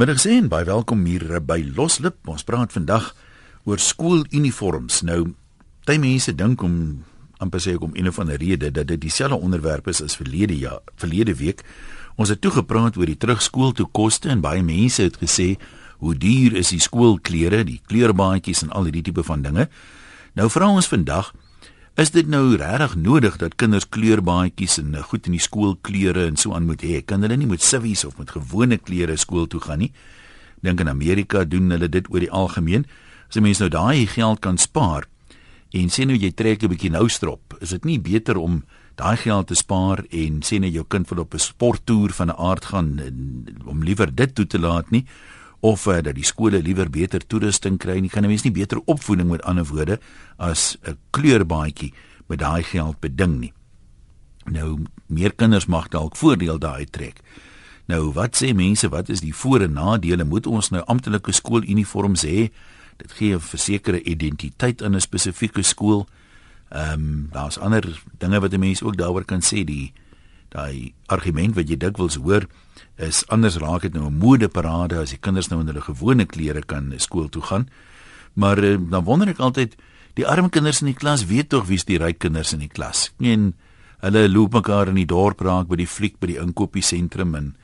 Middag sien, baie welkom hier by Loslip. Ons praat vandag oor skooluniforms. Nou, baie mense dink om amper sê om een of ander rede dat dit dieselfde onderwerp is as verlede jaar, verlede week. Ons het toe gepraat oor die terugskool toe koste en baie mense het gesê hoe duur is die skoolklere, die kleurbaadjies en al hierdie tipe van dinge. Nou vra ons vandag, Is dit nou regtig nodig dat kinders kleurbaadjies en eh, goed in die skoolklere en so aan moet hê? Kan hulle nie met civies of met gewone klere skool toe gaan nie? Dink in Amerika doen hulle dit oor die algemeen. As 'n mens nou daai geld kan spaar en sê nou jy trek 'n bietjie nou strop, is dit nie beter om daai geld te spaar en sê net jou kind wil op 'n sporttoer van 'n aard gaan om liewer dit toe te laat nie? Of uh, dat die skole liewer beter toerusting kry nie kan 'n mens nie beter opvoeding met ander woorde as 'n kleurbaadjie met daai geld beding nie. Nou meer kinders mag dalk voordeel daai trek. Nou wat sê mense wat is die voor en nadele? Moet ons nou amptelike skooluniforms hê? Dit gee 'n versekerde identiteit aan 'n spesifieke skool. Ehm um, daar's ander dinge wat 'n mens ook daaroor kan sê. Die daai argument wat jy dikwels hoor is anders raak dit nou 'n modeparade as die kinders nou in hulle gewone klere kan skool toe gaan. Maar uh, dan wonder ek altyd die arme kinders in die klas weet tog wie's die ryk kinders in die klas. En hulle loop mekaar in die dorp raak by die fliek by die inkopiesentrum en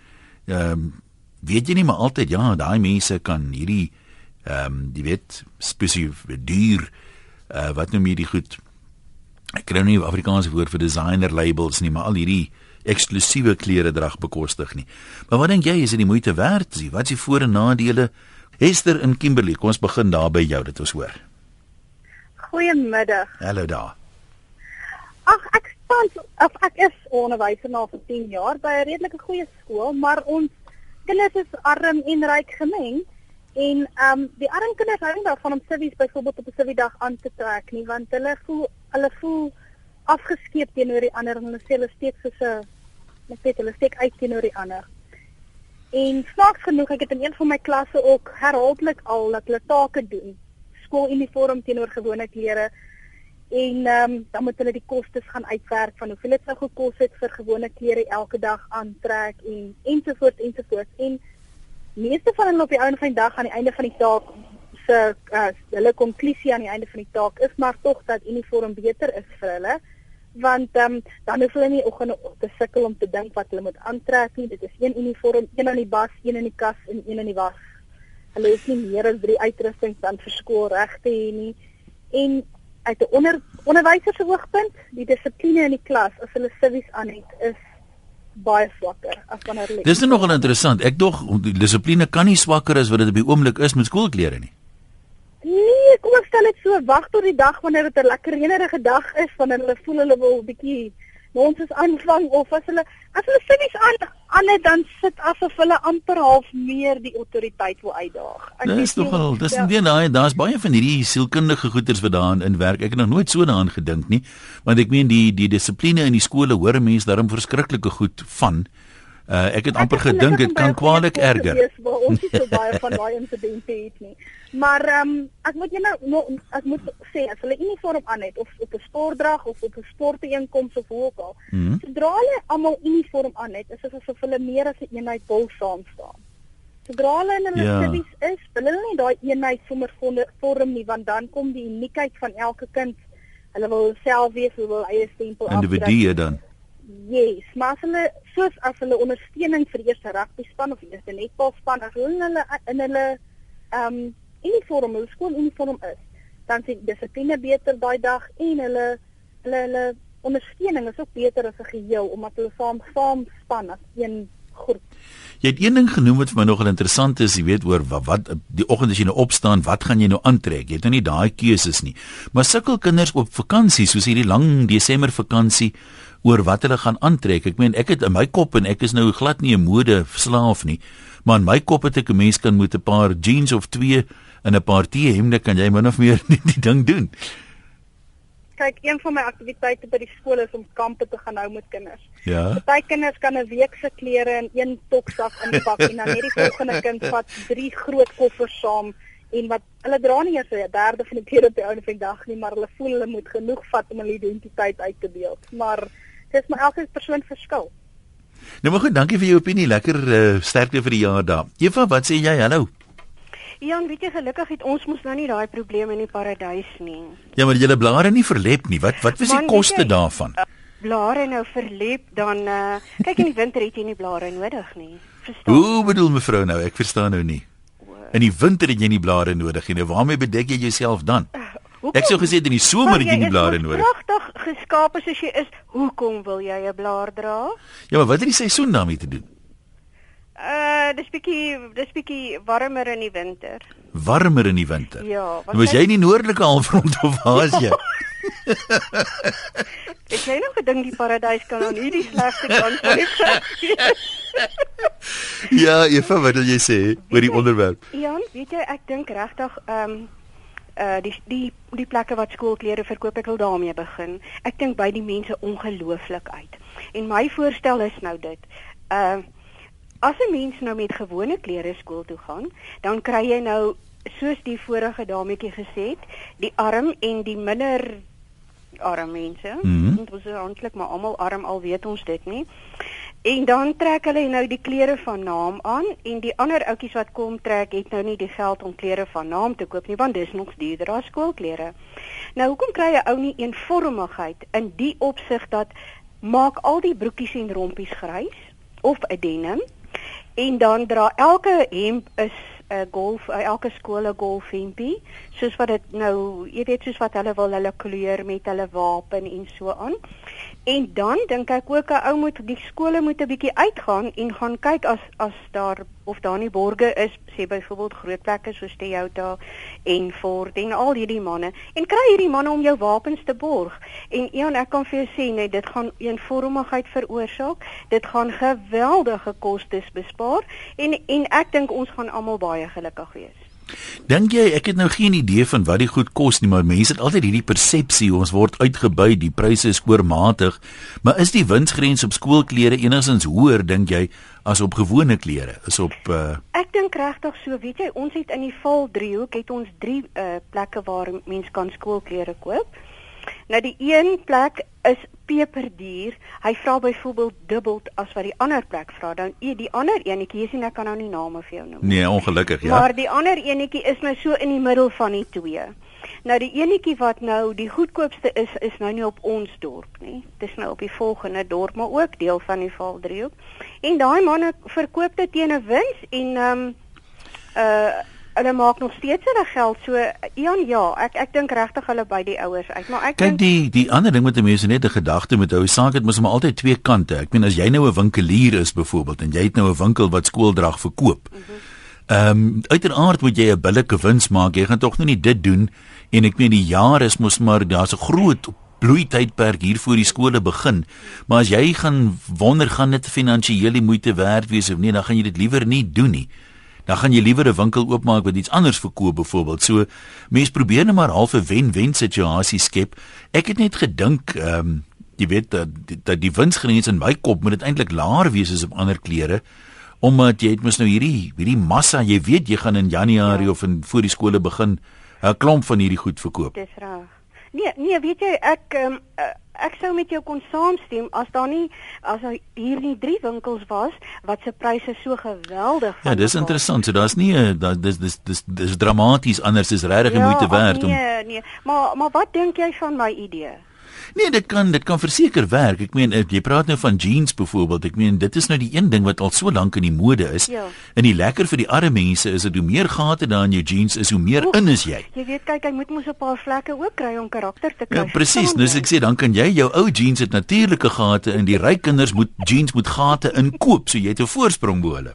ehm um, weet jy nie maar altyd ja, daai mense kan hierdie ehm um, die wet spesifiek duur uh, wat noem jy die goed ek kry nou nie Afrikaanse woord vir designer labels nie, maar al hierdie eksklusiewe klere drag bekostig nie. Maar wat dink jy is dit die moeite werd? Wat is die voor en nadele? Hester in Kimberley, kom ons begin daar by jou dit ons hoor. Goeiemiddag. Hallo daar. Ag ek staan of ek is onderwyser vir 10 jaar by 'n redelike goeie skool, maar ons kinders is arm en ryk gemeng. En ehm um, die arm kinders hou nie daarvan om civies byvoorbeeld op 'n civies dag aan te trek nie, want hulle voel hulle voel afgeskeep teenoor die ander en hulle sê hulle steek soos 'n Ek weet hulle steek uit teenoor die ander. En snaaks genoeg, ek het in een van my klasse ook herhaaldelik al dat hulle take doen. Skooluniform teenoor gewone klere. En ehm um, dan moet hulle die kostes gaan uitwerk van hoeveel dit sou gekos het vir gewone klere elke dag aantrek en ensovoorts ensovoorts. En meeste van hulle op die einde van die dag aan die einde van die taak se uh, hulle konklusie aan die einde van die taak is maar tog dat uniform beter is vir hulle want um, dan hoef hulle nie oggend te sukkel om te dink wat hulle moet aantrek nie. Dit is een uniform, een aan die bas, een in die kas en een in die was. Hulle het nie meer as drie uitrustings dan vir skool reg te hê nie. En uit 'n onder onderwyser se oogpunt, die dissipline in die klas as hulle civies aan het, is baie swakker as wanneer hulle Dis nogal interessant. Ek dog die dissipline kan nie swakker as wat dit op die oomblik is met skoolklere nie. Nee, kom ons stel dit so, wag tot die dag wanneer dit 'n lekker reënerige dag is, wanneer hulle voel hulle wil 'n bietjie ons is aanvang of as hulle as hulle sinnies aan aan het dan sit asof hulle amper half meer die autoriteit wil uitdaag. Dit is tog al, dis nie daai daar's baie van hierdie sielkundige goeters wat daarin in werk. Ek het nog nooit so daaraan gedink nie, want ek meen die die dissipline in die skole hoor mense daarom verskriklike goed van. Uh, ek het amper gedink dit kan kwaliek erger. Ons het so baie van daai insidente het nie. Maar ehm um, ek moet julle nou ek moet sê as hulle uniform aan het of op 'n sportdrag of op 'n sportbijeenkoms of hoe ook al. Mm -hmm. Sodra hulle almal uniform aan het, is dit asof hulle meer as 'n een eenheid wil saam staan. Sodra hulle in hulle ja. civies is, wil hulle nie daai eenheid sommer vorm nie want dan kom die uniekheid van elke kind. Hulle wil self wees, hulle wil eie stempel afdruk. Individue dan. Yes, maar as hulle soos as hulle ondersteuning vir die eerste rugby span of die eerste netbalspan, as hulle in hulle in hulle ehm um, uniform, hulle skooluniform is, dan sien dissipline beter daai dag en hulle hulle hulle ondersteuning is ook beter as 'n geheel omdat hulle saam saam span as een groep. Jy het een ding genoem wat vir my nogal interessant is, jy weet oor wat, wat die oggend as jy nou opstaan, wat gaan jy nou aantrek? Jy het nou nie daai keuses nie. Maar sukkel kinders op vakansie, soos hierdie lang Desember vakansie, oor wat hulle gaan aantrek. Ek meen ek het in my kop en ek is nou glad nie 'n mode slaaf nie, maar in my kop het ek 'n mens kan met 'n paar jeans of twee en 'n paar T-hemde kan jy min of meer die, die ding doen. Kyk, een van my aktiwiteite by die skool is om kampe te gaan hou met kinders. Ja. Party kinders kan 'n week se klere in een toksak inpak en dan net die volgende kind vat drie groot koffers saam en wat hulle dra nie eers 'n derde van die klere op die ouene van die dag nie, maar hulle voel hulle moet genoeg vat om hulle identiteit uit te beeld. Maar dis maar elke persoon verskil. Nou maar goed, dankie vir jou opinie. Lekker uh, sterkte vir die jaar daar. Eva, wat sê jy? Hallo. Jan, weet jy gelukkig het ons mos nou nie daai probleme in die paradys nie. Ja, maar julle blare nie verlep nie. Wat wat was die koste daarvan? Uh, blare nou verlep dan uh kyk in die winter het jy nie blare nodig nie. Verstaan? Hoe bedoel mevrou nou? Ek verstaan nou nie. In die winter het jy nie blare nodig nie. Nou waarmee bedek jy jouself dan? Uh, ek sou gesê in die somer het jy nie blare nodig. Pragtig geskape soos jy is. Hoekom wil jy 'n blaar dra? Ja, maar wat het die seisoen daarmee te doen? Uh, dis bietjie dis bietjie warmer in die winter. Warmer in die winter. Ja, wat Was jy nie noordelike halfrond of waar is jy? Ek het nog gedink die paradys kan aan hierdie slegste kant wees. ja, Eva, wat wil jy sê oor die onderwerp? Ja, weet jy, ek dink regtig ehm um, uh die die die plekke wat skoolklere verkoop, ek wil daarmee begin. Ek dink by die mense ongelooflik uit. En my voorstel is nou dit. Uh As 'n mens nou met gewone klere skool toe gaan, dan kry jy nou soos die vorige dametjie gesê het, die arm en die minder arm mense. Mm -hmm. Ons is eintlik maar almal arm al weet ons dit nie. En dan trek hulle nou die klere van naam aan en die ander ouetjies wat kom trek het nou nie die geld om klere van naam te koop nie want dis nog duurder as skoolklere. Nou hoekom kry 'n ou nie eenvormigheid in die opsig dat maak al die broekies en rompies grys of 'n denim En dan dra elke hemp is 'n golf elke skool 'n golfhempie, soos wat dit nou, jy weet soos wat hulle wil hulle kleur met hulle wapen en so aan. En dan dink ek ook 'n ou moet die skole moet 'n bietjie uitgaan en gaan kyk as as daar of daar nie borge is, sê byvoorbeeld groot plekke soos Toyota en Ford en al hierdie manne en kry hierdie manne om jou wapens te borg. En Ian, ek kan vir jou sê net dit gaan eenvormigheid veroorsaak. Dit gaan geweldige kostes bespaar en en ek dink ons gaan almal baie gelukkig wees. Dink jy ek het nou geen idee van wat die goed kos nie, maar mense het altyd hierdie persepsie ons word uitgebuit, die pryse is oormatig. Maar is die winsgrens op skoolklere enigstens hoër dink jy as op gewone klere? Is op uh... Ek dink regtig so, weet jy, ons het in die val driehoek het ons drie uh, plekke waar mense kan skoolklere koop. Nou die een plek is peperduur. Hy vra byvoorbeeld dubbel as wat die ander plek vra. Dan e die ander enetjie, jy sien ek kan nou nie name vir jou noem nie. Nee, ongelukkig ja. Maar die ander enetjie is nou so in die middel van die twee. Nou die enetjie wat nou die goedkoopste is is nou nie op ons dorp nie. Dit is nou op die volgende dorp, maar ook deel van die Valdriehoek. En daai manne verkoop dit teen 'n wins en ehm um, uh hulle maak nog steeds hulle geld. So Ian, ja, ek ek dink regtig hulle by die ouers uit, maar ek kyk die die ander ding met mense net 'n gedagte met hou saak het mos maar altyd twee kante. Ek meen as jy nou 'n winkelier is byvoorbeeld en jy het nou 'n winkel wat skooldrag verkoop. Ehm um, uiteraard moet jy 'n billike wins maak. Jy gaan tog nou nie dit doen en ek meen die jaar is mos maar daar's 'n groot bloeitydperk hier voor die skole begin. Maar as jy gaan wonder gaan dit finansiëel die moeite werd wees of nie, dan gaan jy dit liewer nie doen nie dan gaan jy liewer 'n winkel oopmaak wat iets anders verkoop byvoorbeeld. So mense probeer net maar half 'n wen-wen situasie skep. Ek het net gedink ehm um, jy weet dat dat die winsgrens in my kop moet dit eintlik laer wees as op ander klere omdat jy het mos nou hierdie hierdie massa, jy weet jy gaan in Januarie ja. of in voor die skole begin 'n klomp van hierdie goed verkoop. Dis reg. Nee, nee, weet jy ek um, ek sou met jou kon saamstem as daar nie as hier nie drie winkels was wat se pryse so geweldig was. Ja, dis interessant. So daar's nie dis dis dis dis dramaties anders is regtig ja, moeite werd nee, om Nee, nee. Maar maar wat dink jy van my idee? Nee, dit kan dit kan verseker werk. Ek meen jy praat nou van jeans byvoorbeeld. Ek meen dit is nou die een ding wat al so lank in die mode is. Ja. En die lekker vir die arme mense is dat hoe meer gate daar in jou jeans is, hoe meer Oef, in is jy. Jy weet kyk, jy moet mos 'n paar vlekke ook kry om karakter te kry. Ja, presies. Nou ek sê dan kan jy jou ou jeans het natuurlike gate en die ryk kinders moet jeans met gate inkoop, so jy het 'n voorsprong bo hulle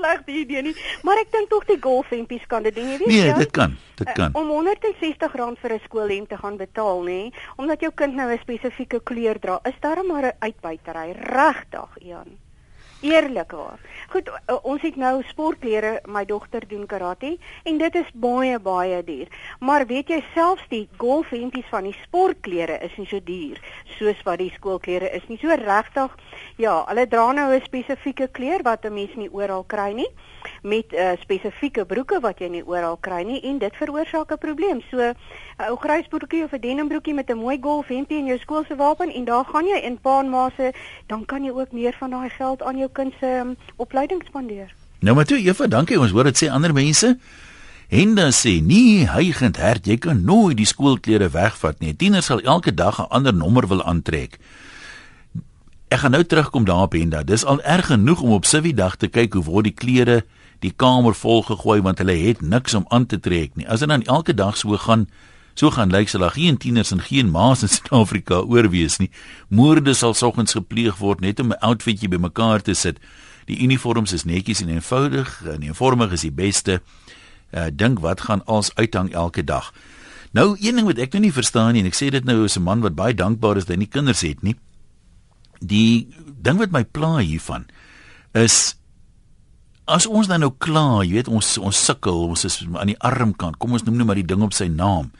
slegte idee nie, maar ek dink tog die golfhempies kan dit doen, jy weet. Nee, dit kan. Dit kan. Uh, om 160 rand vir 'n skoolhemp te gaan betaal, nê, omdat jou kind nou 'n spesifieke kleur dra, is daar maar 'n uitbuitery, regtig, Ian. Eerlikwaar. Goed, ons het nou sportklere, my dogter doen karate en dit is baie baie duur. Maar weet jy selfs die golfhempies van die sportklere is nie so duur soos wat die skoolklere is nie. So regtig, ja, hulle dra nou 'n spesifieke kleur wat 'n mens nie oral kry nie. met uh, spesifieke broeke wat jy nie oral kry nie en dit veroorsaak 'n probleem. So 'n uh, ou grys broekie of 'n denim broekie met 'n mooi golf hempie in jou skool se wapen en daar gaan jy in pa en ma se, dan kan jy ook meer van daai geld aan jou kind se um, opleiding spandeer. Nou maar toe, Eva, dankie. Ons hoor dit sê ander mense. Henda sê nie hygend hert jy kan nooit die skoolklere wegvat nie. Tieners sal elke dag 'n ander nommer wil aantrek. Ek gaan nou terugkom daarop Henda. Dis al erg genoeg om op Siwie dag te kyk hoe word die klere die kamer vol gegooi want hulle het niks om aan te trek nie. As dit dan elke dag so gaan, so gaan lyk sal daar geen tieners en geen ma's in Suid-Afrika oorwees nie. Moorde sal soggens gepleeg word net om 'n outfitjie bymekaar te sit. Die uniforms is netjies en eenvoudig en eenvormig is die beste uh, dink wat gaan als uithang elke dag. Nou een ding wat ek nou nie verstaan nie en ek sê dit nou as 'n man wat baie dankbaar is dat hy nie kinders het nie. Die ding wat my pla hiervan is as ons dan nou klaar, jy weet ons ons sukkel, ons is aan die armkant. Kom ons noem nou maar die ding op sy naam.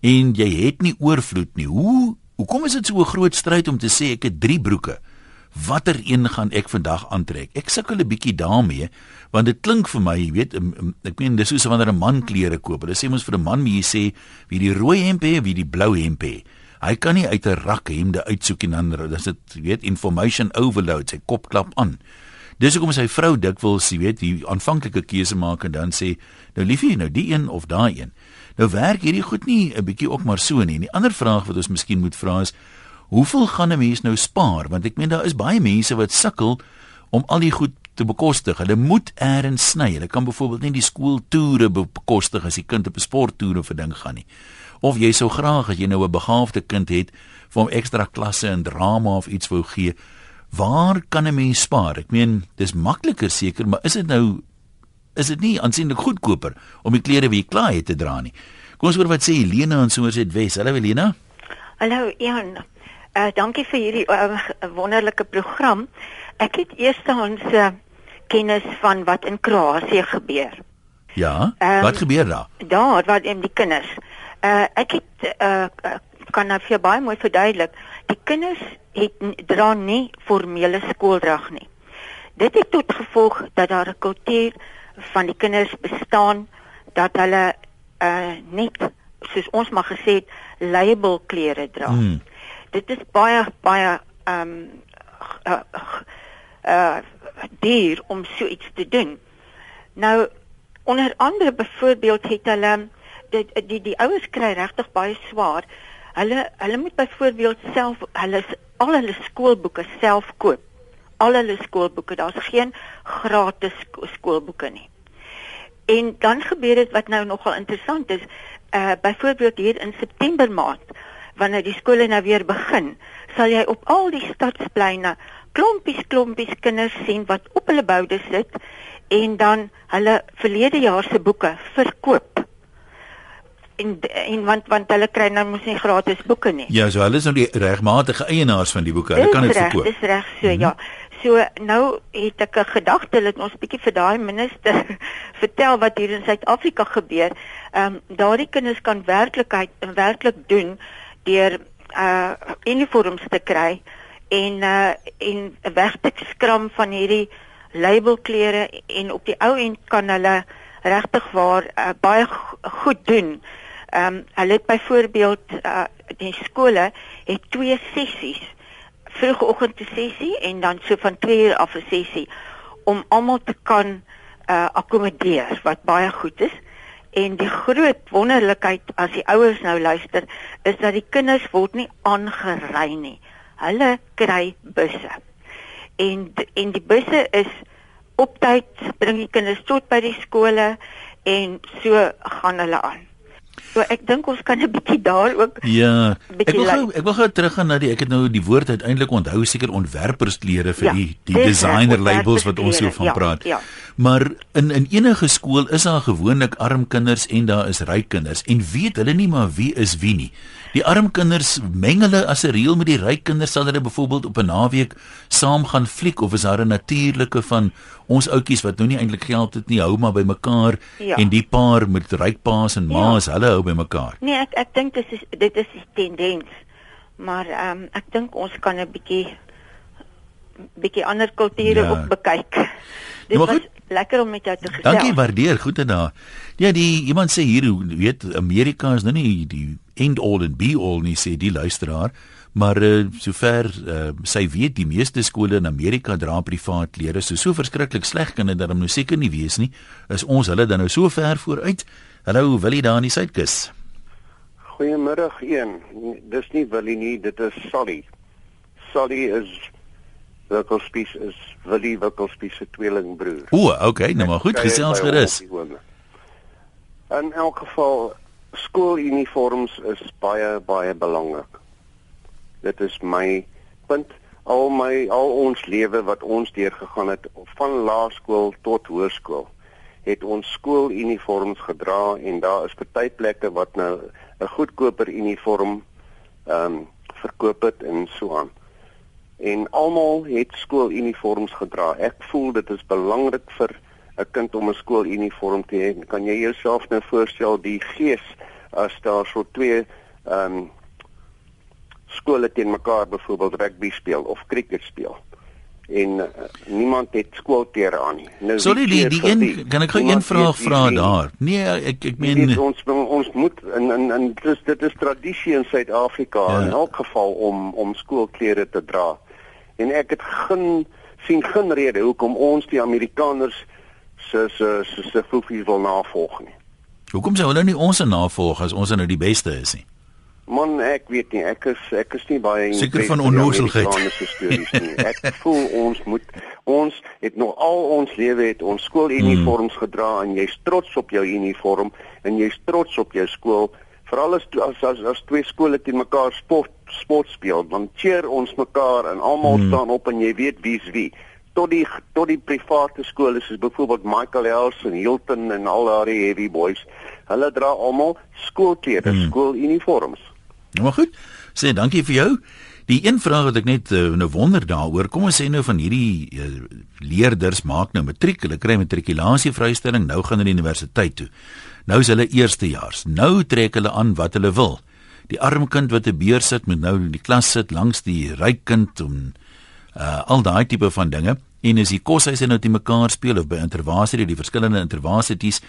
En jy het nie oorvloed nie. Hoe hoekom is dit so 'n groot stryd om te sê ek het 3 broeke? watter een gaan ek vandag aantrek? Ek sukkel 'n bietjie daarmee want dit klink vir my, jy weet, ek meen dis soos wanneer 'n man klere koop. Hulle sê mos vir 'n man wie jy sê wie die rooi hemp het, wie die blou hemp het. Hy kan nie uit 'n rak hemde uitsoek en dan dis dit, jy weet, information overload, sy kop klap aan. Dis hoekom sy vrou dikwels, jy weet, die aanvanklike keuse maak en dan sê, nou liefie, nou die een of daai een. Nou werk hierdie goed nie 'n bietjie ook maar so nie. En die ander vraag wat ons miskien moet vra is, Hoeveel gaan 'n mens nou spaar? Want ek meen daar is baie mense wat sukkel om al die goed te bekostig. Hulle moet eers sny. Hulle kan byvoorbeeld nie die skooltoere bekostig as die kind op 'n sporttoer of 'n ding gaan nie. Of jy sou graag as jy nou 'n begaafde kind het vir hom ekstra klasse in drama of iets wou gee. Waar kan 'n mens spaar? Ek meen, dis makliker seker, maar is dit nou is dit nie aansienlik goedkoper om die klere wie jy klaar het te dra nie? Kom ons hoor wat sê Helena in Somerset Wes. Hallo Helena. Hallo Ian. Uh dankie vir hierdie uh, wonderlike program. Ek het eerstens uh, kennis van wat in Kroasie gebeur. Ja. Um, wat gebeur daar? Daar waar die kinders. Uh ek het uh kan nou vir baie mooi verduidelik. Die kinders het dra nie formele skooldrag nie. Dit het tot gevolg dat daar 'n kultuur van die kinders bestaan dat hulle uh net soos ons maar gesê het label klere dra. Hmm dit is baie baie ehm um, uh, uh duur om so iets te doen. Nou onder andere byvoorbeeld het hulle dit die die, die ouers kry regtig baie swaar. Hulle hulle moet byvoorbeeld self hulle al hulle skoolboeke self koop. Al hulle skoolboeke, daar's geen gratis skoolboeke nie. En dan gebeur dit wat nou nogal interessant is, uh byvoorbeeld hier in September maand wanneer die skole nou weer begin, sal jy op al die stadspleine klompies klompies kinders sien wat op hulle boude sit en dan hulle verlede jaar se boeke verkoop. En en want want hulle kry nou mos nie gratis boeke nie. Ja, so hulle is nou die regmatige eienaars van die boeke. Hulle kan dit verkoop. Dis reg so, mm -hmm. ja. So nou het ek 'n gedagte dat ons bietjie vir daai minister vertel wat hier in Suid-Afrika gebeur. Ehm um, daardie kinders kan werklikheid werklik doen deur uh uniforms te kry en uh en weg te skram van hierdie labelklere en op die ou end kan hulle regtig waar uh, baie goed doen. Ehm um, hulle het byvoorbeeld uh die skole het twee sessies. Vroegoggend 'n sessie en dan so van 2 uur af 'n sessie om almal te kan uh akkommodeer wat baie goed is. En die groot wonderlikheid as die ouers nou luister, is dat die kinders word nie aangery nie. Hulle kry busse. En en die busse is op tyd bring die kinders tot by die skole en so gaan hulle aan. So ek dink ons kan 'n bietjie daar ook Ja. Ek wil gou ek wil gou teruggaan na die ek het nou die woord uiteindelik onthou seker ontwerpersklere vir ja, die die designer labels wat ons so van ja, praat. Ja. Maar in in enige skool is daar gewoonlik arm kinders en daar is ryk kinders en weet hulle nie maar wie is wie nie. Die arm kinders meng hulle as 'n reël met die ryk kinders sal hulle byvoorbeeld op 'n naweek saam gaan fliek of is daar 'n natuurlike van ons ouetjies wat nou nie eintlik geld het nie hou maar by mekaar ja. en die paar met ryk paas en ma's ja. hulle hou by mekaar. Nee, ek ek dink dit is dit is die tendens. Maar ehm um, ek dink ons kan 'n bietjie bietjie ander kulture ja. ook bekyk. Dit Ja, maar was goed. lekker om met jou te gesels. Dankie, waardeer. Goed daar. Ja, die iemand sê hier, weet Amerika is nou nie die end all and be all nie sê die luisteraar, maar uh, sover uh, sy weet die meeste skole in Amerika dra privaat klere. So so verskriklik sleg kan dit dan nou seker nie wees nie. Is ons hulle dan nou so ver vooruit? Hallo, wil jy daar in die suidkus? Goeiemiddag een. Dis nie Willie nie, dit is Sally. Sally is Wikkelspies is Willie Wikkelspies se tweelingbroer. O, okay, nou maar goed gesels gerus. In elk geval skooluniforms is baie baie belangrik. Dit is my punt al my al ons lewe wat ons deurgegaan het van laerskool tot hoërskool het ons skooluniforms gedra en daar is party plekke wat nou 'n goedkoper uniform ehm um, verkoop het en so aan. En almal het skooluniforms gedra. Ek voel dit is belangrik vir 'n kind om 'n skooluniform te hê. Kan jy jouself nou voorstel die gees as daar so twee ehm um, skole teen mekaar byvoorbeeld rugby speel of cricket speel en uh, niemand het skoolklere aan nie. Nou Sorry, die die vir een kan ek gou een vraag vra daar. Nee, ek ek Meen, meen ons ons moet in in in dit is dit is tradisie in Suid-Afrika Ja. ja. in elk geval om om skoolklere te dra. En ek het geen sien geen rede hoekom ons die Amerikaners se se se se fofies wil navolg nie. hoekom sou hulle nie ons se navolg as ons nou die beste is nie? Man, ek weet nie, ek is ek is nie baie Seker impressed van onnozelheid. Nie. Ek voel ons moet ons het nog al ons lewe het ons skooluniforms Hmm. gedra en jy's trots op jou uniform en jy's trots op jou skool. Veral as as as, as twee skole teen mekaar sport sport speel, dan cheer ons mekaar en almal Hmm. staan op en jy weet wie's wie. Tot die tot die private skole soos byvoorbeeld Michael Hels en Hilton en al daardie heavy boys. Hulle dra almal skoolklere, Hmm. skooluniforms. Nou maar goed. Sê dankie vir jou. Die een vraag wat ek net uh, nou wonder daaroor, kom ons sê nou van hierdie uh, leerders maak nou matriek, hulle kry matrikulasie vrystelling, nou gaan hulle universiteit toe. Nou is hulle eerstejaars. Nou trek hulle aan wat hulle wil. Die arm kind wat 'n beurs sit moet nou in die klas sit langs die ryk kind om uh, al daai tipe van dinge en as die koshuise nou te mekaar speel of by intervasie die verskillende intervasities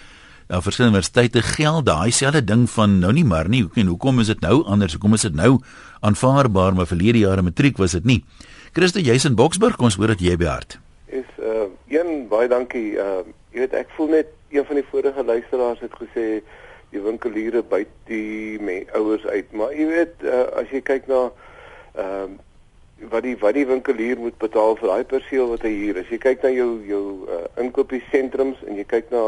uh, verskillende universiteite geld daai selfde ding van nou nie maar nie. Hoekom hoekom is dit nou anders? Hoekom is dit nou aanvaarbaar? Maar verlede jare matriek was dit nie. Christo jy's in Boksburg. Ons hoor dat jy by hart. Is uh een baie dankie. Uh jy weet ek voel net een van die vorige luisteraars het gesê die winkeliere byt die me- ouers uit, maar jy weet uh, as jy kyk na ehm uh, wat die wat die winkelier moet betaal vir daai perseel wat hy huur. As jy kyk na jou jou uh, inkopiesentrums en jy kyk na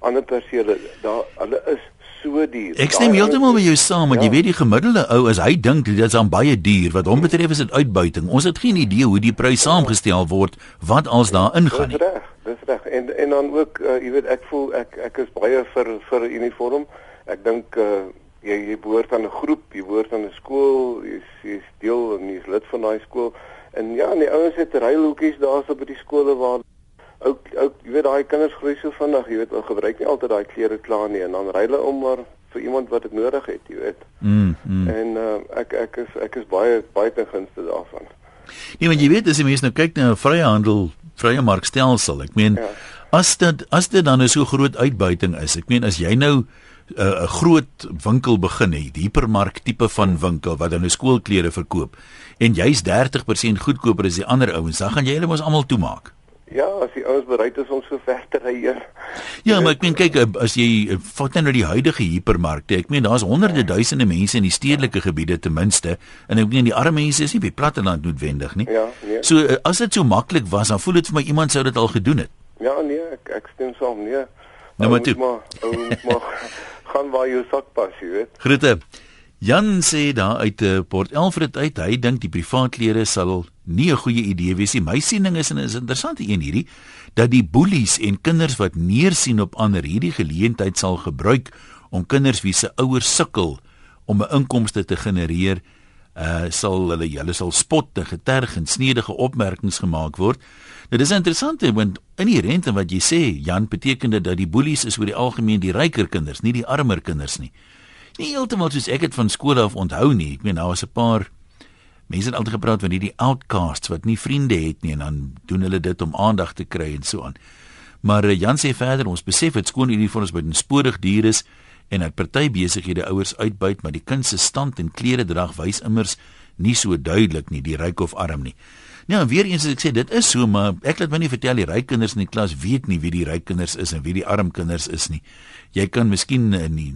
ander perseele, daar hulle is so duur. Ek stem heeltemal met jou saam want jy Ja. weet die gemiddelde ou as hy dink dit is aan baie duur wat hom betref is dit uitbuiting ons het geen idee hoe die prys saamgestel word wat als daar ingaan Dis nie reg, dis reg. En en dan ook uh, jy weet ek voel ek ek is baie vir vir 'n uniform. Ek dink uh, jy jy behoort aan 'n groep, jy behoort aan 'n skool, jy's jy's deel en jy's lid van daai skool. En ja, en die ouens het rylhoekies daarso by die skole waar ook ook jy weet daai kinders groei so vinnig, jy weet hulle gebruik nie altyd daai klere klaar nie en dan ry hulle om maar vir iemand wat dit nodig het, jy weet. mm, mm. En uh, ek ek is ek is baie baie ten gunste daarvan. Nee, want jy weet as jy mense nou kyk na 'n vrye handel, vrye markstelsel, ek meen Ja. as dit as dit dan 'n so groot uitbuiting is. Ek meen as jy nou 'n uh, groot winkel begin het, hipermark tipe van winkel wat dan nou skoolklere verkoop en jy's 30% goedkoper as die ander ouens, dan gaan jy hulle mos almal toemaak. Ja, as die ouens bereid is om so ver te ry. Ja. Ja, maar ek meen kyk eh, as jy eh, vat nou die huidige hipermarkte, ek meen daar's honderde duisende mense in die stedelike gebiede ten minste en ek meen die arme mense is nie by platteland noodwendig nie. Ja, nee. So eh, as dit so maklik was, dan voel dit vir my iemand sou dit al gedoen het. Ja, nee, ek ek stem saam, nee. Nou, Ou maar toe. maar, ou maar gaan waar jou sak pas, jy weet. Groete. Jan sê daar uit uh, Port Elfred uit, hy dink die privaatklere sal nie 'n goeie idee wees nie. My siening is en is 'n interessante een hierdie dat die boelies en kinders wat neersien op ander hierdie geleentheid sal gebruik om kinders wie se ouers sukkel om 'n inkomste te genereer, uh sal hulle hulle sal spot en geterg en snedige opmerkings gemaak word. Dit is interessant want inherent in wat jy sê, Jan, beteken dit dat die boelies is oor die algemeen die ryker kinders, nie die armer kinders nie nie heeltemal soos ek dit van skole af onthou nie. Ek meen daar was 'n paar mense het altyd gepraat van hierdie outcasts wat nie vriende het nie en dan doen hulle dit om aandag te kry en so aan. Maar uh, Jan sê verder ons besef dit skooluniforms by 'n spoedig duur is en dat party besighede ouers uitbuit, maar die kind se stand en klere drag wys immers nie so duidelik nie, die ryk of arm nie. Nou weer eens as ek sê dit is so, maar ek laat my nie vertel die ryk kinders in die klas weet nie wie die ryk kinders is en wie die arm kinders is nie. Jy kan miskien in die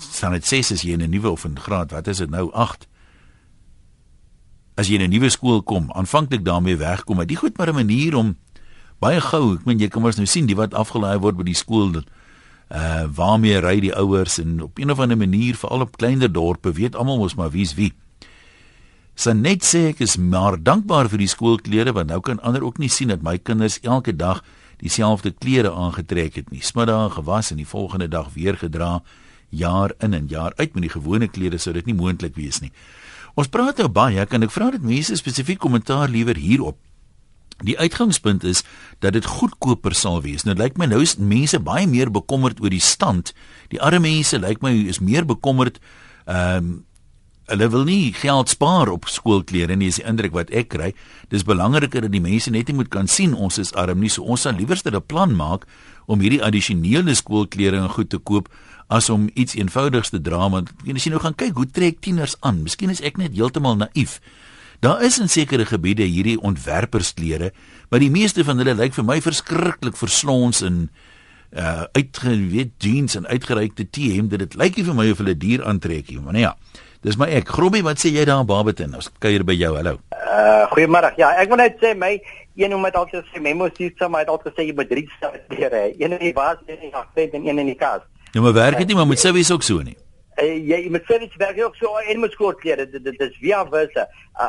staan dit 6 as jy in 'n nuwe of in graad, wat is dit nou 8? As jy in 'n nuwe skool kom, aanvanklik daarmee wegkom, maar dit goed maar 'n manier om baie gou, ek meen jy kan mos nou sien die wat afgelaai word by die skool dat uh waarmee ry die ouers en op een of ander manier veral op kleiner dorpe weet almal mos maar wie's wie. Sanet sê ek is maar dankbaar vir die skoolklere want nou kan ander ook nie sien dat my kinders elke dag dieselfde klere aangetrek het nie. Smiddag gewas en die volgende dag weer gedra jaar in en jaar uit met die gewone klere sou dit nie moontlik wees nie. Ons praat nou baie, kan ek vra dat mense spesifiek kommentaar liewer hierop Die uitgangspunt is dat dit goedkoper sal wees. Nou lyk my nou is mense baie meer bekommerd oor die stand. Die arme mense lyk my is meer bekommerd ehm um, hulle wil nie geld spaar op skoolklere nie, is die indruk wat ek kry. Dis belangriker dat die mense net nie moet kan sien ons is arm nie. So ons sal liewerste 'n plan maak om hierdie addisionele skoolklere en goed te koop as om iets eenvoudigs te dra want as jy nou gaan kyk hoe trek tieners aan. Miskien is ek net heeltemal naïef. Daar is in sekere gebiede hierdie ontwerpersklere, maar die meeste van hulle lyk vir my verskriklik verslons en uh uitgeweet jeans en uitgereikte T-hemde. Dit lyk nie vir my of hulle dier aantrek nie, maar nee ja. Dis my ek. Grobbie, wat sê jy daar in Barberton? Ons kuier by jou. Hallo. Uh goeiemôre. Ja, ek wil net sê my een ou met altyd sê memo sê sommer het altyd gesê jy moet drie klere hê. Een in die was, een in die agter en een in die kas. Ja, maar werk dit nie, maar moet wie is ook so nie. Uh, jy met service werk ook so en met skoolklere dit dit is via versa. Uh,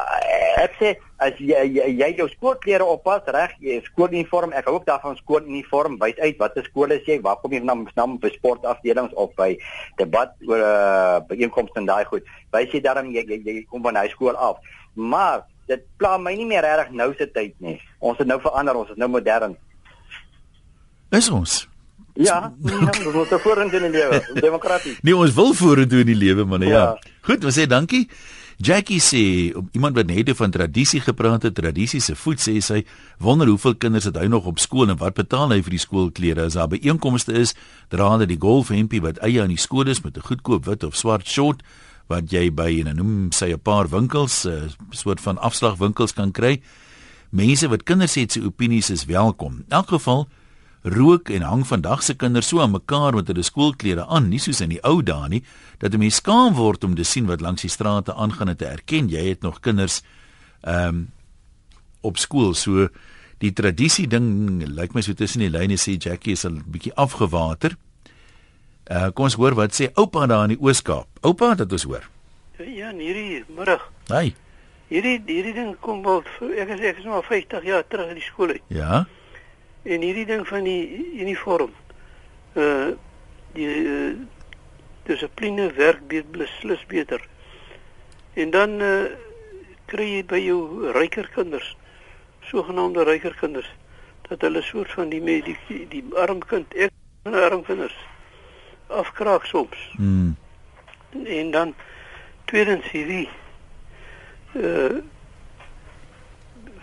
ek sê as jy jy, jy jou skoolklere oppas reg, jy skooluniform, ek hou ook daarvan skooluniform, wys uit watter skool is jy, waar kom jy vandaan, naam vir sportafdelings of by debat oor uh, byeenkomste en daai goed. Wys jy daarom jy, jy jy kom van high school af. Maar dit pla my nie meer reg nou se tyd nie. Ons het nou verander, ons is nou modern. Is ons? Ja, nee, ons moet vorentoe in die lewe, demokraties. Nee, ons wil vorentoe in die lewe, man, ja. ja. Goed, ons sê dankie. Jackie sê, iemand wat net van tradisie gepraat het, tradisie se voet sê sy, wonder hoeveel kinders het hy nog op skool en wat betaal hy vir die skoolklere as daar by einkomste is, dra hulle die golfhempie wat eie aan die skool is met 'n goedkoop wit of swart short wat jy by 'n noem sê 'n paar winkels, 'n soort van afslagwinkels kan kry. Mense wat kinders het se opinies is welkom. In elk geval rook en hang vandag se kinders so aan mekaar met hulle skoolklere aan, nie soos in die ou dae nie, dat 'n mens skaam word om te sien wat langs die strate aangaan en te erken jy het nog kinders ehm um, op skool. So die tradisie ding lyk my so tussen die lyne sê Jackie is 'n bietjie afgewater. Uh kom ons hoor wat sê oupa daar in die Oos-Kaap. Oupa, dit is hoor. Ja, hierdie middag. Hey. Hierdie hierdie ding kom wel ek is ek is nou 50 jaar terug in die skool uit. Ja. En hierdie ding van die uniform. Uh die uh, dissipline werk beslis beter. En dan uh kry jy by jou ryker kinders, sogenaamde ryker kinders, dat hulle soort van die die die, die arm kind ek arm kinders afkraak soms. Mm. En dan tweedens hierdie uh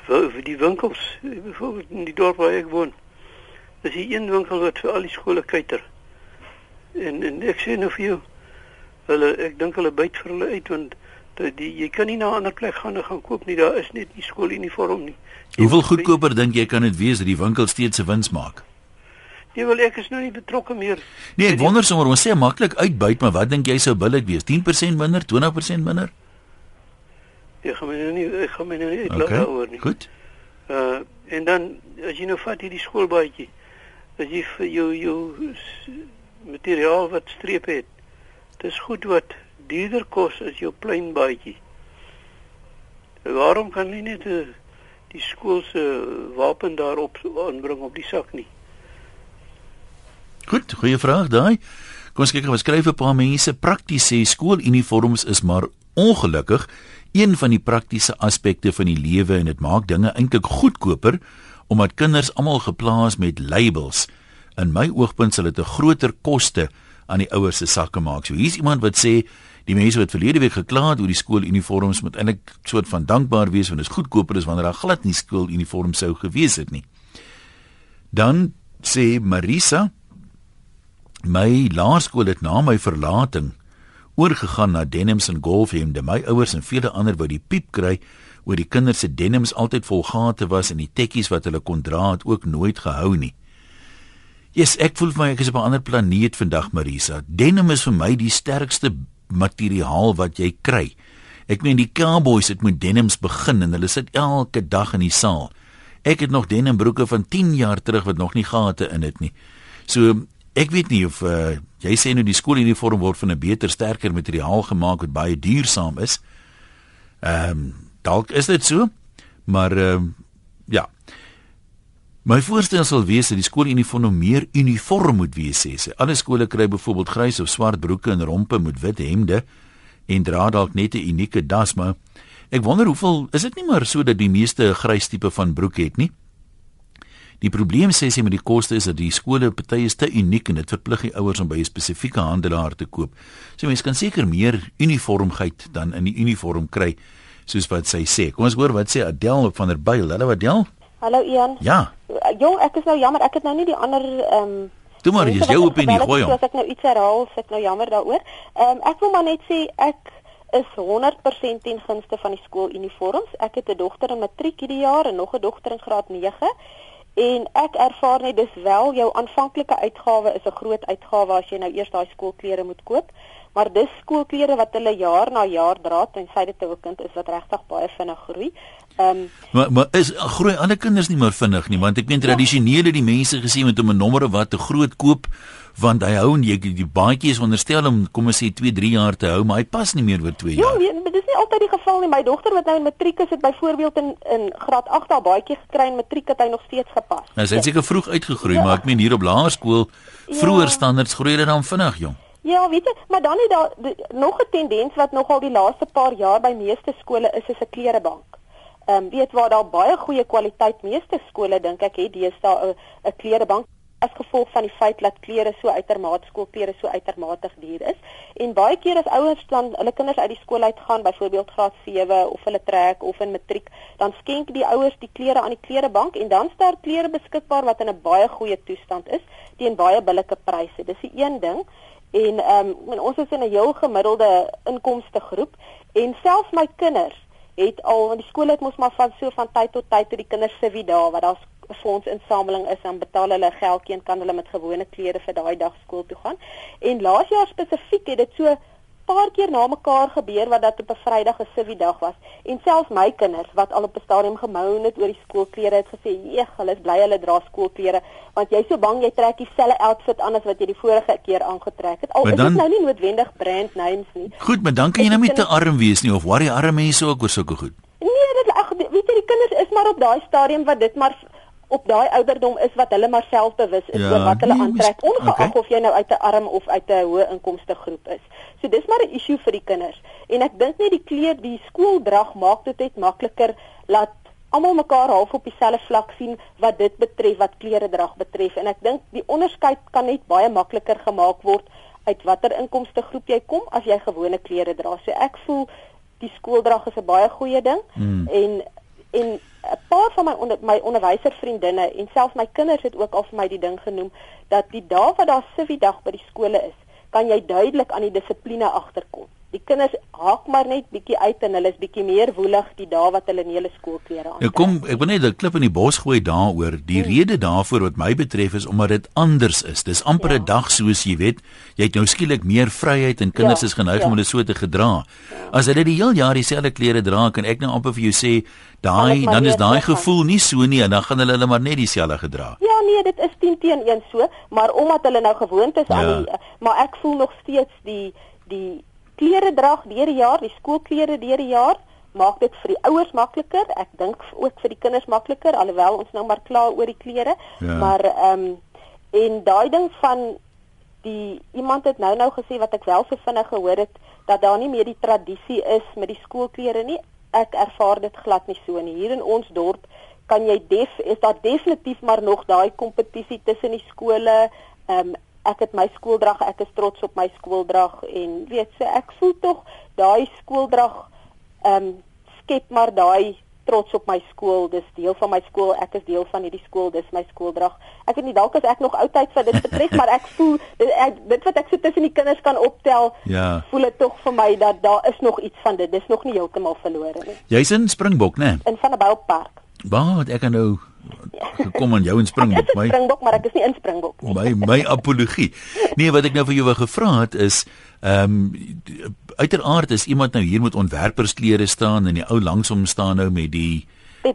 vir die winkels, byvoorbeeld in die dorp waar ek woon. Dis die een winkel wat vir al die skole kuiter. En en ek sê nou vir jou, hulle ek dink hulle byt vir hulle uit want dat die jy kan nie na 'n ander plek gaan en gaan koop nie, daar is net nie skooluniform nie. Jy Hoeveel goedkoper dink jy kan dit wees dat die winkel steeds se wins maak? Nee, wel ek is nou nie betrokke meer. Nee, ek wonder sommer, ons sê maklik uitbuit, maar wat dink jy sou billik wees? 10% minder, 20% minder? Ek gaan my nou nie ek gaan my nou nie okay. daaroor nie. Goed. Uh en dan as jy nou vat hierdie skoolbaadjie, as jy vir jou jou materiaal wat streep het. Dis goed wat duurder kos as jou plain baadjie. Waarom kan jy net die, die skool se wapen daarop aanbring op die sak nie? Goed, goeie vraag daai. Kom ons kyk of skryf 'n paar mense prakties sê skooluniforms is maar ongelukkig een van die praktiese aspekte van die lewe en dit maak dinge eintlik goedkoper omdat kinders almal geplaas met labels. In my oogpunt sal dit 'n groter koste aan die ouers se sakke maak. So hier's iemand wat sê die mense wat verlede week gekla het oor die skooluniforms moet eintlik soort van dankbaar wees want dit is goedkoper as wanneer daar glad nie skooluniforms sou gewees het nie. Dan sê Marisa my laerskool het na my verlating oorgegaan na denims en golfhemde. My ouers en vele ander wou die piep kry oor die kinders se denims altyd vol gate was en die tekkies wat hulle kon dra het ook nooit gehou nie. Yes, ek voel vir my ek is op 'n ander planeet vandag Marisa. Denim is vir my die sterkste materiaal wat jy kry. Ek meen die cowboys het met denims begin en hulle sit elke dag in die saal. Ek het nog denimbroeke van 10 jaar terug wat nog nie gate in het nie. So ek weet nie of uh, jy sê nou die skooluniform word van 'n beter sterker materiaal gemaak wat baie duursaam is. Ehm um, dalk is dit so, maar ehm um, ja. My voorstel sal wees dat die skooluniform meer uniform moet wees sê. Alle skole kry byvoorbeeld grys of swart broeke en rompe met wit hemde en dra dalk net 'n unieke das, maar ek wonder hoeveel is dit nie maar so dat die meeste 'n grys tipe van broek het nie? Die probleem sê sy met die koste is dat die skole party is te uniek en dit verplig die ouers om by 'n spesifieke handelaar te koop. So mense kan seker meer uniformheid dan in die uniform kry soos wat sy sê. Kom ons hoor wat sê Adel van der Byl. Hallo Adel. Hallo Ian. Ja. Jong, ek is nou jammer, ek het nou nie die ander ehm um, Toe maar, is jou opinie gooi hom. As ek nou iets herhaal, ek nou jammer daaroor. Ehm um, ek wil maar net sê ek is 100% ten gunste van die skooluniforms. Ek het 'n dogter in matriek hierdie jaar en nog 'n dogter in graad 9 en ek ervaar net dis wel jou aanvanklike uitgawe is 'n groot uitgawe as jy nou eers daai skoolklere moet koop maar dis skoolklere wat hulle jaar na jaar dra tensy dit 'n kind is wat regtig baie vinnig groei. Ehm um, maar maar is groei ander kinders nie meer vinnig nie want ek meen ja. die mense gesien met om 'n nommer wat te groot koop want hy hou en jy die baadjie is onderstel om kom ons sê 2, 3 jaar te hou maar hy pas nie meer oor 2 ja, jaar. Ja, dit is nie altyd die geval nie. My dogter wat nou in matriek is het byvoorbeeld in in graad 8 al baadjie gekry en matriek het hy nog steeds gepas. Nou, hy het seker vroeg uitgegroei ja. maar ek meen hier op laerskool vroeër ja. standaards groei dit dan vinnig jong. Ja, weet jy, maar dan het daar nog 'n tendens wat nogal die laaste paar jaar by meeste skole is, is 'n klerebank. Ehm um, weet waar daar baie goeie kwaliteit meeste skole dink ek het deesdae 'n 'n klerebank as gevolg van die feit dat klere so uitermate skoolklere so uitermate duur is. En baie keer as ouers dan hulle kinders uit die skool uit gaan, byvoorbeeld graad 7 of hulle trek of in matriek, dan skenk die ouers die klere aan die klerebank en dan staan klere beskikbaar wat in 'n baie goeie toestand is teen baie billike pryse. Dis die een ding. En ehm um, ons is in 'n heel gemiddelde inkomste groep en selfs my kinders het al want die skool het mos maar van so van tyd tot tyd tot die kinders se wie daar wat daar 'n fondsinsameling is dan betaal hulle geldjie en kan hulle met gewone klere vir daai dag skool toe gaan. En laas jaar spesifiek het dit so paar keer na mekaar gebeur wat dat op 'n Vrydag 'n civi dag was. En selfs my kinders wat al op 'n stadium gemou het oor die skoolklere het gesê eeg hulle is bly hulle dra skoolklere want jy's so bang jy trek dieselfde outfit aan as wat jy die vorige keer aangetrek het. Al dan, is dit nou nie noodwendig brand names nie. Goed maar dan kan jy nou nie te arm wees nie of worry arme mense ook oor sulke goed. Nee dit ag weet jy die kinders is maar op daai stadium wat dit maar op daai ouderdom is wat hulle maar selfbewus is ja, oor wat hulle nee, aantrek ongeag okay. of jy nou uit 'n arm of uit 'n hoë inkomste groep is. So dis maar 'n issue vir die kinders. En ek dink net die kleer, die skooldrag maak dit net makliker laat almal mekaar half op dieselfde vlak sien wat dit betref wat kleredrag betref en ek dink die onderskeid kan net baie makliker gemaak word uit watter inkomste groep jy kom as jy gewone klere dra. So ek voel die skooldrag is 'n baie goeie ding hmm. en en 'n paar van my onder, my onderwyservriendinne en selfs my kinders het ook al vir my die ding genoem dat die dae wat daar civi dag by die skole is, kan jy duidelik aan die dissipline agterkom. Die kinders haak maar net bietjie uit en hulle is bietjie meer woelig die dae wat hulle nie hulle skoolklere aan. Ja, kom, ek wil net 'n klip in die bos gooi daaroor. Die hmm. rede daarvoor wat my betref is omdat dit anders is. Dis amper 'n ja. dag soos jy weet, jy het nou skielik meer vryheid en kinders ja, is geneig ja. om hulle so te gedra. Ja. As hulle die heel jaar dieselfde klere dra, kan ek nou amper vir jou sê, daai dan is daai gevoel nie so nie en dan gaan hulle hulle maar net dieselfde gedra. Ja, nee, dit is 10 teen 1 so, maar omdat hulle nou gewoond is ja. aan die maar ek voel nog steeds die die klere drag deur die jaar, die skoolklere deur die jaar, maak dit vir die ouers makliker. Ek dink ook vir die kinders makliker alhoewel ons nou maar kla oor die klere. Ja. Maar ehm um, en daai ding van die iemand het nou nou gesê wat ek wel so vinnig gehoor het dat daar nie meer die tradisie is met die skoolklere nie. Ek ervaar dit glad nie so nie. Hier in ons dorp kan jy def is daar definitief maar nog daai kompetisie tussen die skole. Ehm um, ek het my skooldrag, ek is trots op my skooldrag en weet sê ek voel tog daai skooldrag ehm um, skep maar daai trots op my skool. Dis deel van my skool. Ek is deel van hierdie skool. Dis my skooldrag. Ek weet nie dalk as ek nog oudtyd vir dit betref, maar ek voel dit, ek, dit wat ek so tussen die kinders kan optel, Ja. voel dit tog vir my dat daar is nog iets van dit. Dis nog nie heeltemal verlore nie. Jy's in Springbok, né? In Vanderbijl Waar ek kan nou gekom aan jou Ek Springbok. is in Springbok, maar ek is nie in Springbok nie. my my apologie. Nee, wat ek nou vir jou wou gevra het is ehm um, uiteraard is iemand nou hier met ontwerpersklere staan en die ou langs hom staan nou met die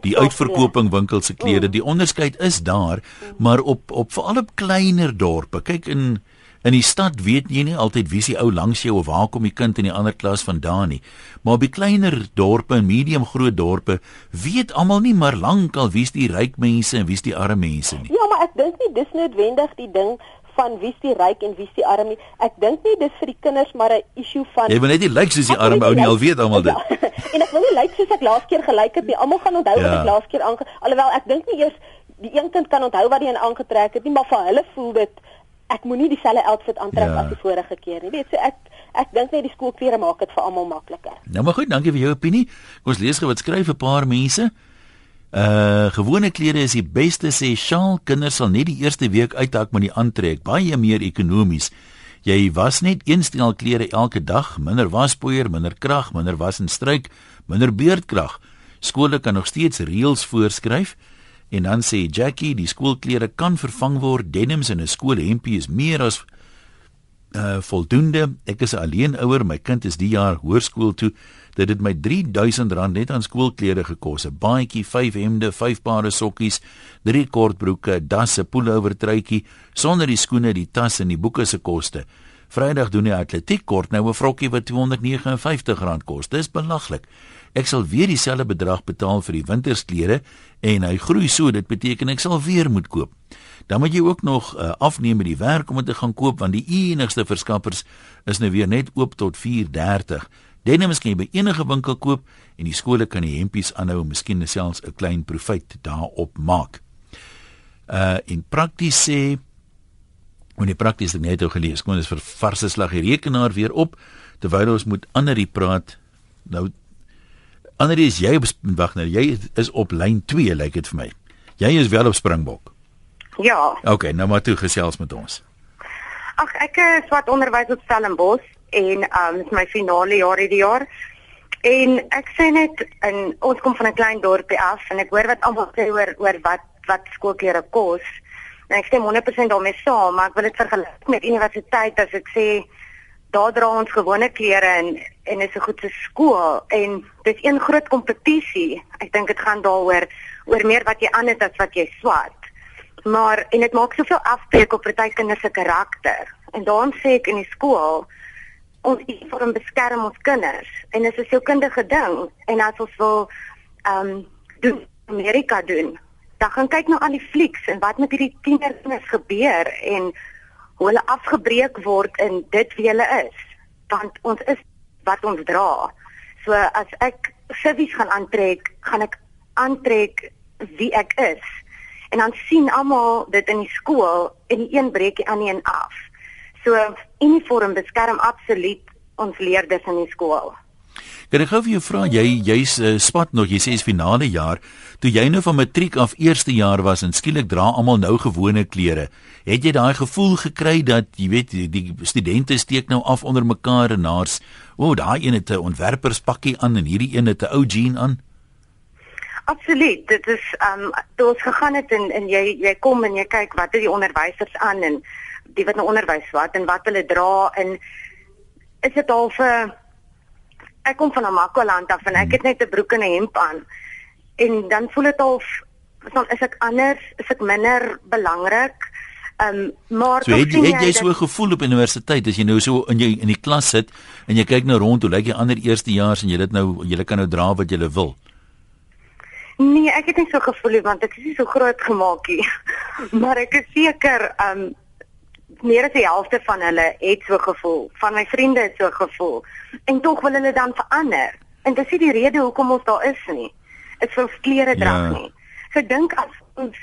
die uitverkoping winkels se klere. Die onderskeid is daar, maar op op veral op kleiner dorpe. Kyk in in die stad weet jy nie altyd wie se ou langs jou of waar kom die kind in die ander klas vandaan nie. Maar die kleiner dorpe en medium groot dorpe weet almal nie maar lankal wie's die ryk mense en wie's die arme mense nie. Ja, maar ek dink nie dis noodwendig die ding van wie's die ryk en wie's die arm nie. Ek dink nie dis vir die kinders maar 'n issue van Jy wil net nie lyk soos die arme ou nie, al weet almal dit. Ja, en ek wil nie lyk soos ek laas keer gelyk het nie. Almal gaan onthou Ja. wat ek laas keer aange alhoewel ek dink nie eers die een kind kan onthou wat hy in aangetrek het nie, maar vir hulle voel dit ek moenie dieselfde outfit aantrek Ja. as die vorige keer nie. Weet so ek ek dink net die skoolklere maak dit vir almal makliker. Nou maar goed, dankie vir jou opinie. Kom ons lees gou wat skryf 'n paar mense. Uh gewone klere is die beste sê Shaal, kinders sal net die eerste week uithak met die aantrek, baie meer ekonomies. Jy was net een stel klere elke dag, minder waspoeier, minder krag, minder was en stryk, minder beerdkrag. Skole kan nog steeds reëls voorskryf. En dan sê Jackie, die skoolklere kan vervang word. Denims in 'n skoolhempie is meer as uh voldoende. Ek is 'n alleenouer, my kind is die jaar hoërskool toe. Dit het my R3000 net aan skoolklere gekos. 'n Baadjie, 5 hemde, 5 pare sokkies, 3 kortbroeke, dasse, pullover truitjie, sonder die skoene, die tas en die boeke se koste. Vrydag doen die atletiek kort nou 'n vrokkie wat R259 kos. Dis belaglik. Ek sal weer dieselfde bedrag betaal vir die wintersklere en hy groei so, dit beteken ek sal weer moet koop. Dan moet jy ook nog uh, afneem met die werk om dit te gaan koop want die enigste verskaffers is nou weer net oop tot 4:30. Denims kan jy by enige winkel koop en die skole kan die hempies aanhou en miskien selfs 'n klein profit daarop maak. Uh in prakties sê wanneer prakties ek net ou gelees, kom ons vir varse slag die rekenaar weer op terwyl ons moet anderie praat. Nou anderie is jy op wag nou, jy is op lyn 2 lyk dit vir my. Jy is wel op Springbok. Ja, Okay, nou maar toe gesels met ons. ag ek is wat onderwys op Stellenbosch en um dis my finale jaar hierdie jaar. En ek sê net in ons kom van 'n klein dorpie af en ek hoor wat almal sê oor oor wat wat skoolklere kos. En ek stem 100% daarmee saam, maar ek wil dit vergelyk met universiteit as ek sê daar dra ons gewone klere en en is 'n goed se skool en dis een groot kompetisie. Ek dink dit gaan daaroor oor meer wat jy het as wat jy swat. Maar en dit maak soveel afbreek op party kinders se karakter. En daarom sê ek in die skool ons uniform beskerm ons kinders en dit is 'n sielkundige ding en as ons wil ehm um, doen Amerika doen, dan gaan kyk nou aan die flieks en wat met hierdie tieners gebeur en hoe hulle afgebreek word in dit wie hulle is. Want ons is wat ons dra. So as ek civies gaan aantrek, gaan ek aantrek wie ek is. En dan sien almal dit in die skool en die een breek die ander een af. So uniform beskerm absoluut ons leerders in die skool. Kan ek gou vir jou vra jy jy's uh, spat nog jy sê is finale jaar toe jy nou van matriek af eerste jaar was en skielik dra almal nou gewone klere het jy daai gevoel gekry dat jy weet die, die studente steek nou af onder mekaar en naars o oh, daai een het 'n ontwerperspakkie aan en hierdie een het 'n ou jean aan Absoluut. Dit is ehm um, toe ons gegaan het en en jy jy kom en jy kyk wat het die onderwysers aan en die wat nou onderwys wat en wat hulle dra en is dit al vir ek kom van Namakoland af en ek het net 'n broek en 'n hemp aan. En dan voel dit al dan is ek anders, is ek minder belangrik. Ehm um, maar So het, sien het jy so gevoel op universiteit as jy nou so in jy in die klas sit en jy kyk nou rond hoe lyk die ander eerstejaars en jy dit nou jy kan nou dra wat jy wil Nee, ek het nie so gevoel nie want ek is nie so groot gemaak nie. maar ek is seker um meer as die helfte van hulle het so gevoel. Van my vriende het so gevoel. En tog wil hulle dan verander. En dis nie die rede hoekom ons daar is nie. Vir ons klere dra Ja. nie. So ek dink as ons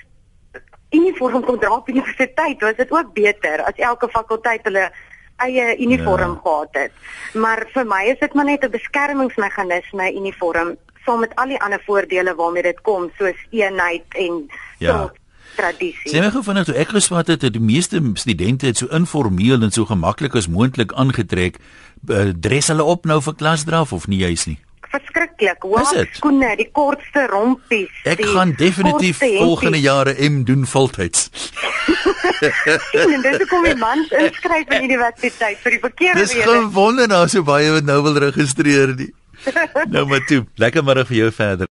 uniform kon dra op universiteit, was dit ook beter as elke fakulteit hulle eie uniform Ja. gehad het. Maar vir my is dit maar net 'n beskermingsmeganisme uniform saam met al die ander voordele waarmee dit kom, soos eenheid en Ja. trots, tradisie. Sê my gou vinnig toe ek geswat het, het die meeste studente het so informeel en so gemaklik as moontlik aangetrek. Uh, Dres hulle op nou vir klasdraf of nie juis nie? Verskriklik. Hoë dit? skoene, die kortste rompies. Ek gaan definitief volgende jare M doen voltyds. sien en dis hoekom die mans inskryf in universiteit vir die verkeerde Dis rede. gewonder daar so baie wat nou wil registreer nie. nou maar toe. Lekker middag vir jou verder.